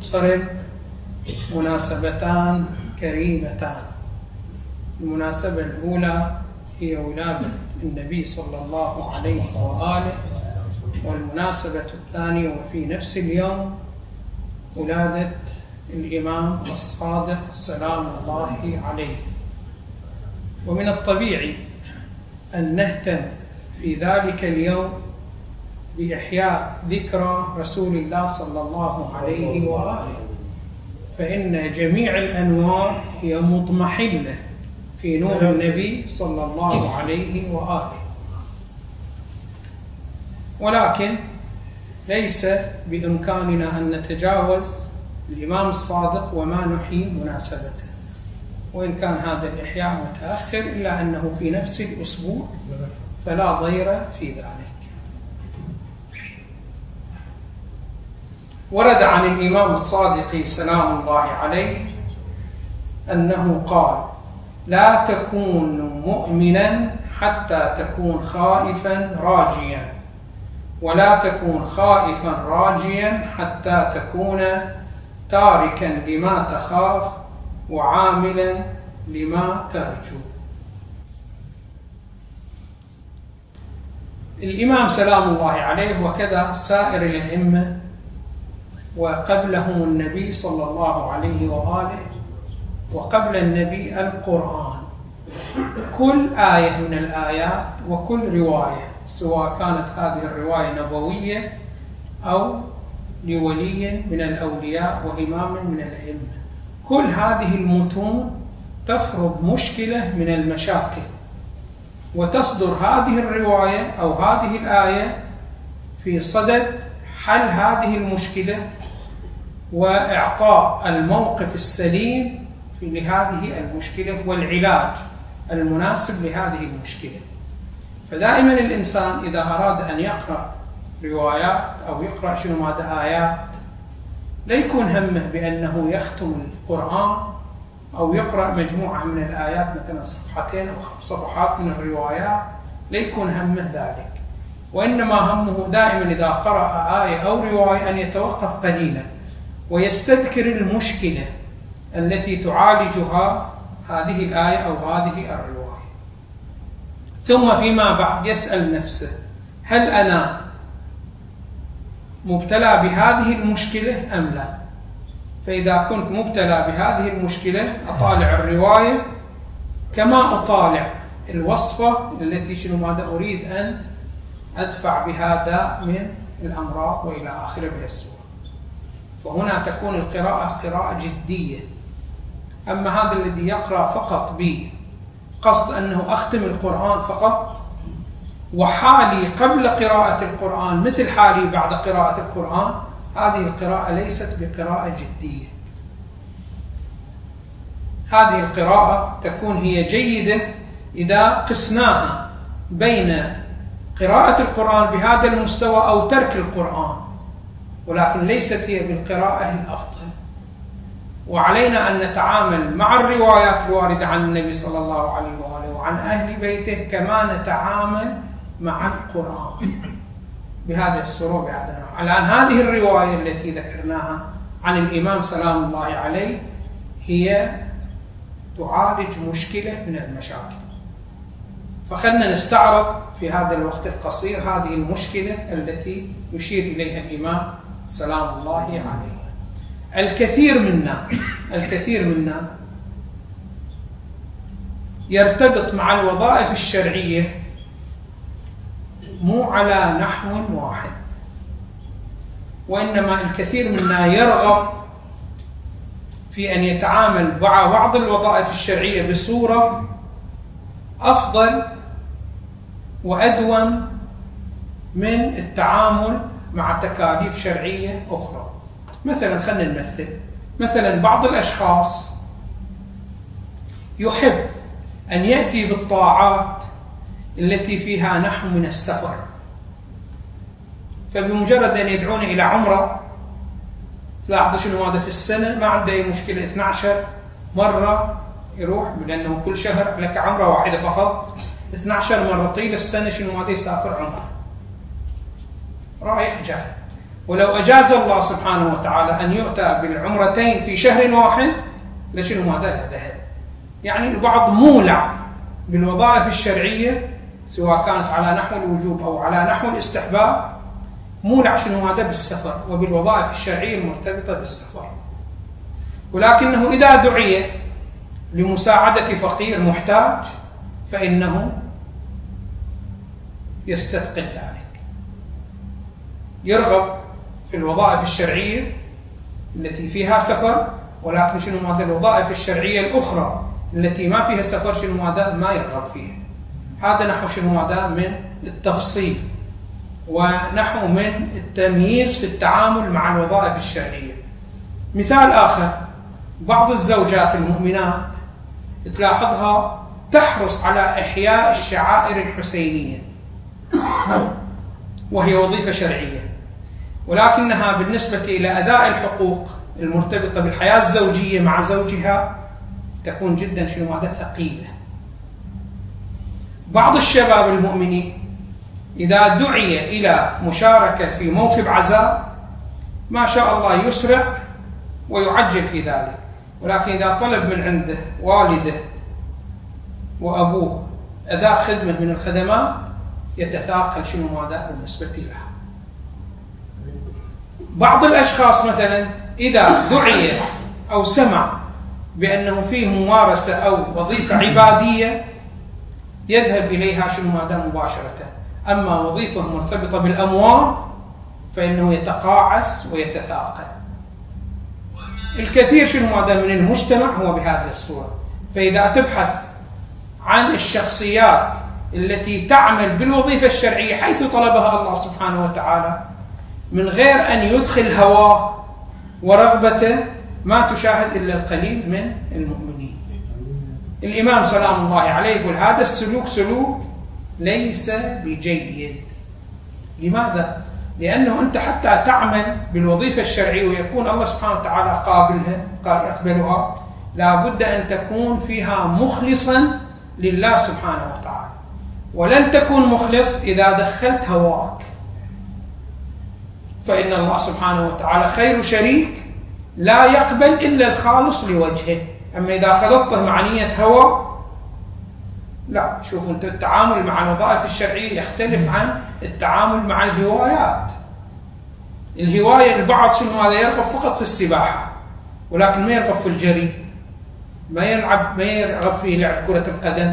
صرم مناسبتان كريمتان. المناسبة الأولى هي ولادة النبي صلى الله عليه وآله والمناسبة الثانية وفي نفس اليوم ولادة الإمام الصادق سلام الله عليه. ومن الطبيعي أن نهتم في ذلك اليوم بإحياء ذكرى رسول الله صلى الله عليه وآله. فإن جميع الأنوار هي مضمحلة في نور النبي صلى الله عليه وآله. ولكن ليس بإمكاننا أن نتجاوز الإمام الصادق وما نحيي مناسبته. وإن كان هذا الإحياء متأخر إلا أنه في نفس الأسبوع فلا ضير في ذلك. ورد عن الإمام الصادق سلام الله عليه أنه قال لا تكون مؤمنا حتى تكون خائفا راجيا ولا تكون خائفا راجيا حتى تكون تاركا لما تخاف وعاملا لما ترجو. الإمام سلام الله عليه وكذا سائر الأئمة وقبلهم النبي صلى الله عليه وآله وقبل النبي القرآن. كل آية من الآيات وكل رواية سواء كانت هذه الرواية نبوية أو لولي من الأولياء وإمام من الأئمة. كل هذه المتون تفرض مشكلة من المشاكل وتصدر هذه الرواية أو هذه الآية في صدد حل هذه المشكلة وإعطاء الموقف السليم لهذه المشكلة والعلاج المناسب لهذه المشكلة. فدائما الإنسان إذا أراد أن يقرأ روايات أو يقرأ شنو ماذا آيات لا يكون همه بأنه يختم القرآن أو يقرأ مجموعة من الآيات مثلا صفحتين أو خمس صفحات من الروايات لا يكون همه ذلك. وإنما همه دائما إذا قرأ آية أو رواية أن يتوقف قليلا. ويستذكر المشكلة التي تعالجها هذه الآية أو هذه الرواية. ثم فيما بعد يسأل نفسه هل أنا مبتلى بهذه المشكلة أم لا؟ فإذا كنت مبتلى بهذه المشكلة أطالع الرواية كما أطالع الوصفة التي شنو ماذا أريد أن أدفع بهذا من الأمراض وإلى آخره بهالسورة فهنا تكون القراءة قراءة جدية. أما هذا الذي يقرأ فقط بقصد أنه أختم القرآن فقط؟ وحالي قبل قراءة القرآن مثل حالي بعد قراءة القرآن هذه القراءة ليست بقراءة جدية. هذه القراءة تكون هي جيدة إذا قسناها بين قراءة القرآن بهذا المستوى أو ترك القرآن. ولكن ليست هي بالقراءة الأفضل. وعلينا أن نتعامل مع الروايات الواردة عن النبي صلى الله عليه وآله وعن أهل بيته كما نتعامل مع القرآن. بهذا السرور بهذا النوع الآن هذه الرواية التي ذكرناها عن الإمام سلام الله عليه هي تعالج مشكلة من المشاكل. فخلنا نستعرض في هذا الوقت القصير هذه المشكلة التي يشير إليها الإمام سلام الله عليه. الكثير منا الكثير منا يرتبط مع الوظائف الشرعية مو على نحو واحد. وإنما الكثير منا يرغب في أن يتعامل مع بعض الوظائف الشرعية بصورة أفضل وأدوم من التعامل مع تكاليف شرعية أخرى. مثلا خلينا نمثل. مثلا بعض الأشخاص يحب أن يأتي بالطاعات التي فيها نحو من السفر. فبمجرد أن يدعون إلى عمرة لاحظوا شنو هذا في السنة؟ ما عنده أي مشكلة. 12 مرة يروح لأنه كل شهر لك عمرة واحدة فقط. 12 مرة طيل السنة شنو هذا؟ يسافر عمرة. رايح جاي ولو أجاز الله سبحانه وتعالى أن يؤتى بالعمرتين في شهر واحد لشنو هذا ذهب يعني البعض مولع بالوظائف الشرعية سواء كانت على نحو الوجوب أو على نحو الاستحباب مولع شنو هذا بالسفر وبالوظائف الشرعية المرتبطة بالسفر. ولكنه إذا دعي لمساعدة فقير محتاج فإنه يستثقل ذلك. يرغب في الوظائف الشرعية التي فيها سفر ولكن شنو ماذا الوظائف الشرعية الأخرى التي ما فيها سفر شنو ماذا ما يرغب فيها؟ هذا نحو شنو ماذا من التفصيل. ونحو من التمييز في التعامل مع الوظائف الشرعية. مثال آخر بعض الزوجات المؤمنات تلاحظها تحرص على إحياء الشعائر الحسينية وهي وظيفة شرعية. ولكنها بالنسبة إلى أداء الحقوق المرتبطة بالحياة الزوجية مع زوجها تكون جدا شنو هذا ثقيلة. بعض الشباب المؤمنين إذا دعي إلى مشاركة في موكب عزاء ما شاء الله يسرع ويعجل في ذلك. ولكن إذا طلب من عنده والده وأبوه أداء خدمة من الخدمات يتثاقل شنو ماذا بالنسبة لها بعض الأشخاص مثلا إذا دعي أو سمع بأنه فيه ممارسة أو وظيفة عبادية يذهب إليها شنو ماذا مباشرة. أما وظيفة مرتبطة بالأموال فإنه يتقاعس ويتثاقل. الكثير شنو ماذا من المجتمع هو بهذه الصورة. فإذا تبحث عن الشخصيات التي تعمل بالوظيفة الشرعية حيث طلبها الله سبحانه وتعالى من غير أن يدخل هواه ورغبته ما تشاهد إلا القليل من المؤمنين. الإمام سلام الله عليه يقول هذا السلوك سلوك ليس بجيد. لماذا؟ لأنه أنت حتى تعمل بالوظيفة الشرعية ويكون الله سبحانه وتعالى قابلها يقبلها لابد أن تكون فيها مخلصا لله سبحانه وتعالى. ولن تكون مخلص إذا دخلت هواك. فإن الله سبحانه وتعالى خير شريك لا يقبل إلا الخالص لوجهه. أما إذا خلطته مع نية هوى لا. شوف أنت التعامل مع الوظائف الشرعية يختلف عن التعامل مع الهوايات. الهواية البعض شنو؟ هذا يرغب فقط في السباحة ولكن ما يرغب في الجري. ما يلعب ما يرغب في لعب كرة القدم.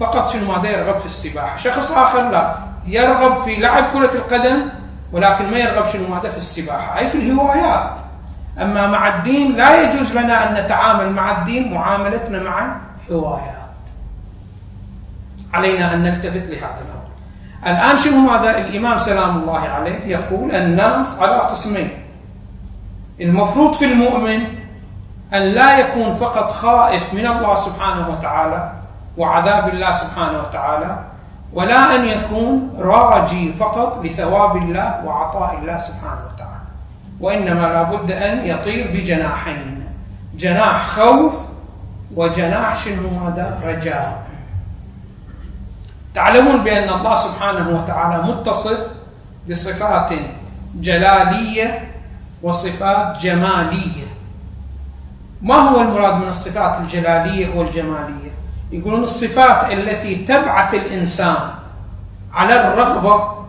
فقط شنو؟ هذا يرغب في السباحة. شخص آخر لا. يرغب في لعب كرة القدم ولكن ما يرغب شنو؟ هذا في السباحة. أي في الهوايات. أما مع الدين لا يجوز لنا أن نتعامل مع الدين معاملتنا مع الهوايات علينا أن نلتفت لهذا الأمر. الآن شنو هذا الإمام سلام الله عليه يقول الناس على قسمين. المفروض في المؤمن أن لا يكون فقط خائف من الله سبحانه وتعالى وعذاب الله سبحانه وتعالى ولا أن يكون راجي فقط لثواب الله وعطاء الله سبحانه وتعالى. وإنما لابد أن يطير بجناحين. جناح خوف وجناح شنو هذا؟ رجاء. تعلمون بأن الله سبحانه وتعالى متصف بصفات جلالية وصفات جمالية. ما هو المراد من الصفات الجلالية والجمالية؟ يقولون الصفات التي تبعث الإنسان على الرغبة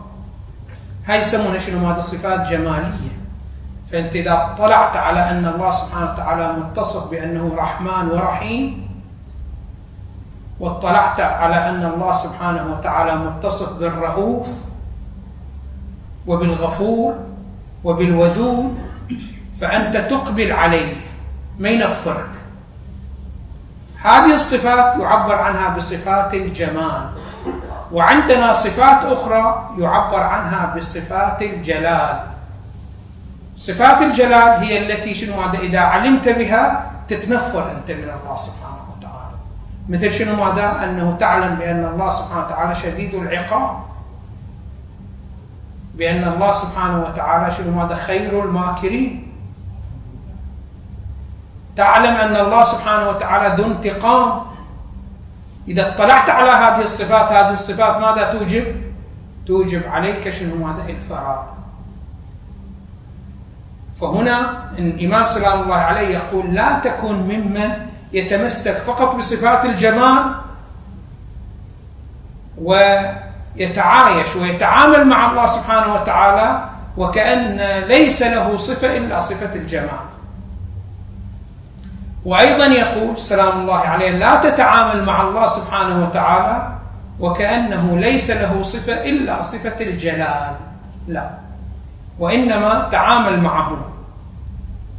هاي يسمونها شنو؟ هذا صفات جمالية. فأنت إذا طلعت على أن الله سبحانه وتعالى متصف بأنه رحمن ورحيم واطلعت على أن الله سبحانه وتعالى متصف بالرؤوف وبالغفور وبالودود فأنت تقبل عليه ما ينفرك هذه الصفات يعبر عنها بصفات الجمال وعندنا صفات أخرى يعبر عنها بصفات الجلال. صفات الجلال هي التي شنو إذا علمت بها تتنفر أنت من الله سبحانه وتعالى. مثل شنو ماذا؟ أنه تعلم بأن الله سبحانه وتعالى شديد العقاب. بأن الله سبحانه وتعالى شنو ماذا؟ خير الماكرين. تعلم أن الله سبحانه وتعالى ذو انتقام. إذا اطلعت على هذه الصفات هذه الصفات ماذا توجب؟ توجب عليك شنو؟ ماذا؟ الفرار فهنا الإمام سلام الله عليه يقول لا تكن ممن يتمسك فقط بصفات الجمال ويتعايش ويتعامل مع الله سبحانه وتعالى وكأن ليس له صفة إلا صفة الجمال. وأيضا يقول سلام الله عليه لا تتعامل مع الله سبحانه وتعالى وكأنه ليس له صفة إلا صفة الجلال لا. وإنما تعامل معه.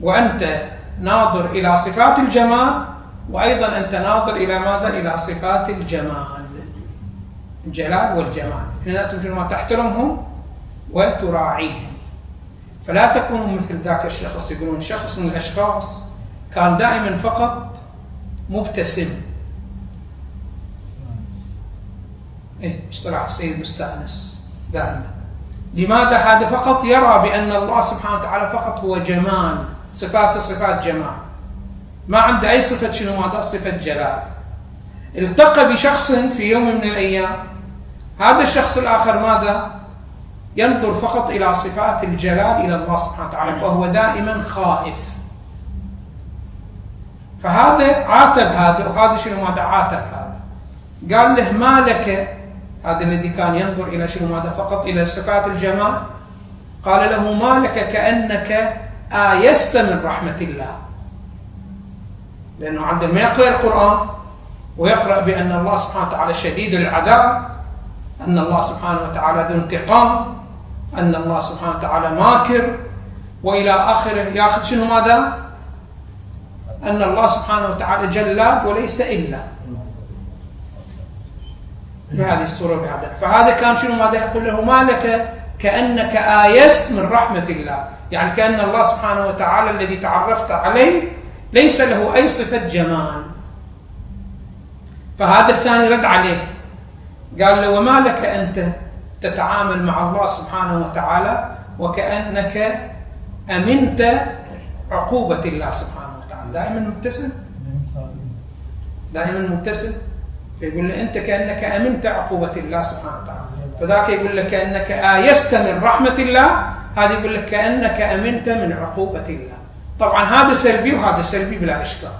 وأنت ناظر إلى صفات الجمال وأيضا أنت ناظر إلى ماذا؟ إلى صفات الجمال. الجلال والجمال. اثنيناتهم تحترمهم وتراعيهم. فلا تكونوا مثل ذاك الشخص يقولون شخص من الأشخاص كان دائما فقط مبتسم. إيه اصطلاح السيد مستأنس دائما. لماذا هذا فقط؟ يرى بأن الله سبحانه وتعالى فقط هو جمال صفاته صفات جمال. ما عنده أي صفة شنو هذا صفة جلال. التقى بشخص في يوم من الأيام. هذا الشخص الآخر ماذا؟ ينظر فقط إلى صفات الجلال إلى الله سبحانه وتعالى فهو دائما خائف. فهذا عاتب هذا وهذا شنو؟ ماذا عاتب هذا. قال له ما لك؟ هذا الذي كان ينظر إلى شنو ماذا؟ فقط إلى صفات الجمال قال له ما لك؟ كأنك آيست من رحمة الله. لأنه عندما يقرأ القرآن ويقرأ بأن الله سبحانه وتعالى شديد العذاب أن الله سبحانه وتعالى ذو انتقام أن الله سبحانه وتعالى ماكر وإلى آخره. يأخذ شنو ماذا؟ أن الله سبحانه وتعالى جلاد وليس إلا. بهذه الصورة بهذا فهذا كان شنو ماذا يقول له؟ ما لك كأنك آيست من رحمة الله. يعني كأن الله سبحانه وتعالى الذي تعرفت عليه ليس له أي صفة جمال. فهذا الثاني رد عليه. قال له وما لك أنت تتعامل مع الله سبحانه وتعالى وكأنك أمنت عقوبة الله سبحانه دائما مبتسم؟ دائما مبتسم. فيقول له أنت كأنك أمنت عقوبة الله سبحانه وتعالى. فذاك يقول لك كأنك آيست من رحمة الله. هذا يقول لك كأنك أمنت من عقوبة الله. طبعا هذا سلبي وهذا سلبي بلا إشكال.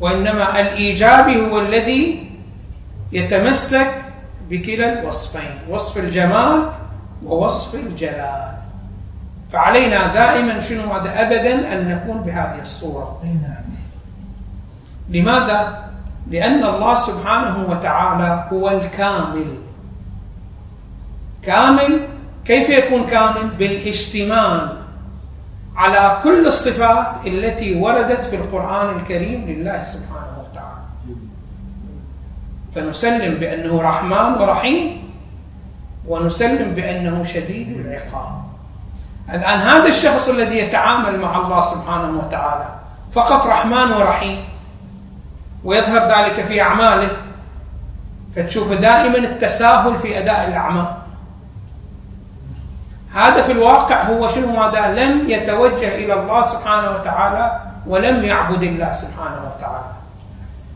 وإنما الإيجابي هو الذي يتمسك بكلا الوصفين وصف الجمال ووصف الجلال. فعلينا دائما شنو هذا؟ ابدا أن نكون بهذه الصورة. نعم. لماذا؟ لأن الله سبحانه وتعالى هو الكامل. كامل؟ كيف يكون كامل؟ بالاشتمال على كل الصفات التي وردت في القرآن الكريم لله سبحانه فنسلم بأنه رحمن ورحيم ونسلم بأنه شديد العقاب. الآن هذا الشخص الذي يتعامل مع الله سبحانه وتعالى فقط رحمن ورحيم ويظهر ذلك في أعماله فتشوف دائما التساهل في أداء الأعمال. هذا في الواقع هو شنو؟ ماذا لم يتوجه إلى الله سبحانه وتعالى ولم يعبد الله سبحانه وتعالى.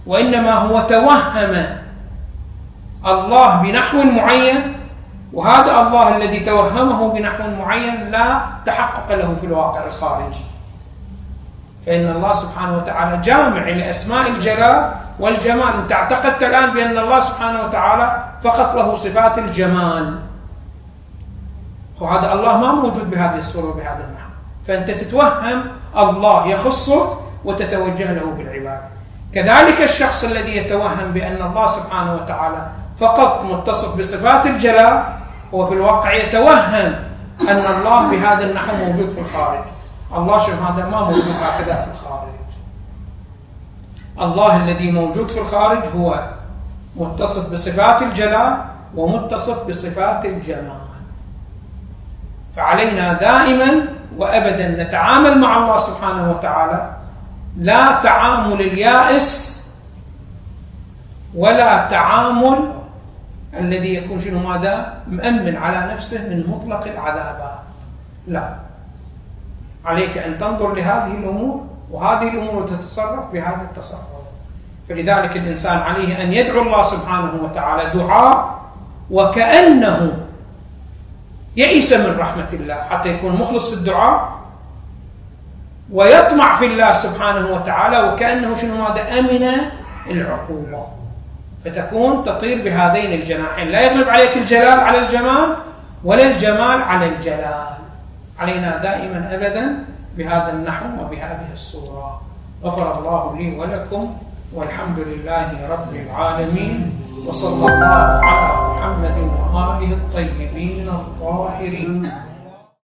وإنما هو توهم الله بنحو معين وهذا الله الذي توهمه بنحو معين لا تحقق له في الواقع الخارجي. فإن الله سبحانه وتعالى جامع لأسماء الجلال والجمال. أنت اعتقدت الآن بأن الله سبحانه وتعالى فقط له صفات الجمال. وهذا الله ما موجود بهذه الصورة وبهذا النحو فأنت تتوهم الله يخصك وتتوجه له بالعبادة. كذلك الشخص الذي يتوهم بأن الله سبحانه وتعالى فقط متصف بصفات الجلال هو في الواقع يتوهم أن الله بهذا النحو موجود في الخارج. الله شو هذا ما موجود هكذا في الخارج. الله الذي موجود في الخارج هو متصف بصفات الجلال ومتصف بصفات الجمال. فعلينا دائما وابدا نتعامل مع الله سبحانه وتعالى. لا تعامل اليائس ولا تعامل الذي يكون شنو ماذا؟ مأمن على نفسه من مطلق العذابات. لا. عليك أن تنظر لهذه الأمور وهذه الأمور تتصرف بهذا التصرف. فلذلك الإنسان عليه أن يدعو الله سبحانه وتعالى دعاء وكأنه يئس من رحمة الله حتى يكون مخلص في الدعاء ويطمع في الله سبحانه وتعالى وكأنه شنو هذا أمن العقوبة. فتكون تطير بهذين الجناحين. لا يغلب عليك الجلال على الجمال ولا الجمال على الجلال. علينا دائما أبدا بهذا النحو وبهذه الصورة. غفر الله لي ولكم والحمد لله رب العالمين. وصلى الله على محمد وآله الطيبين الطاهرين.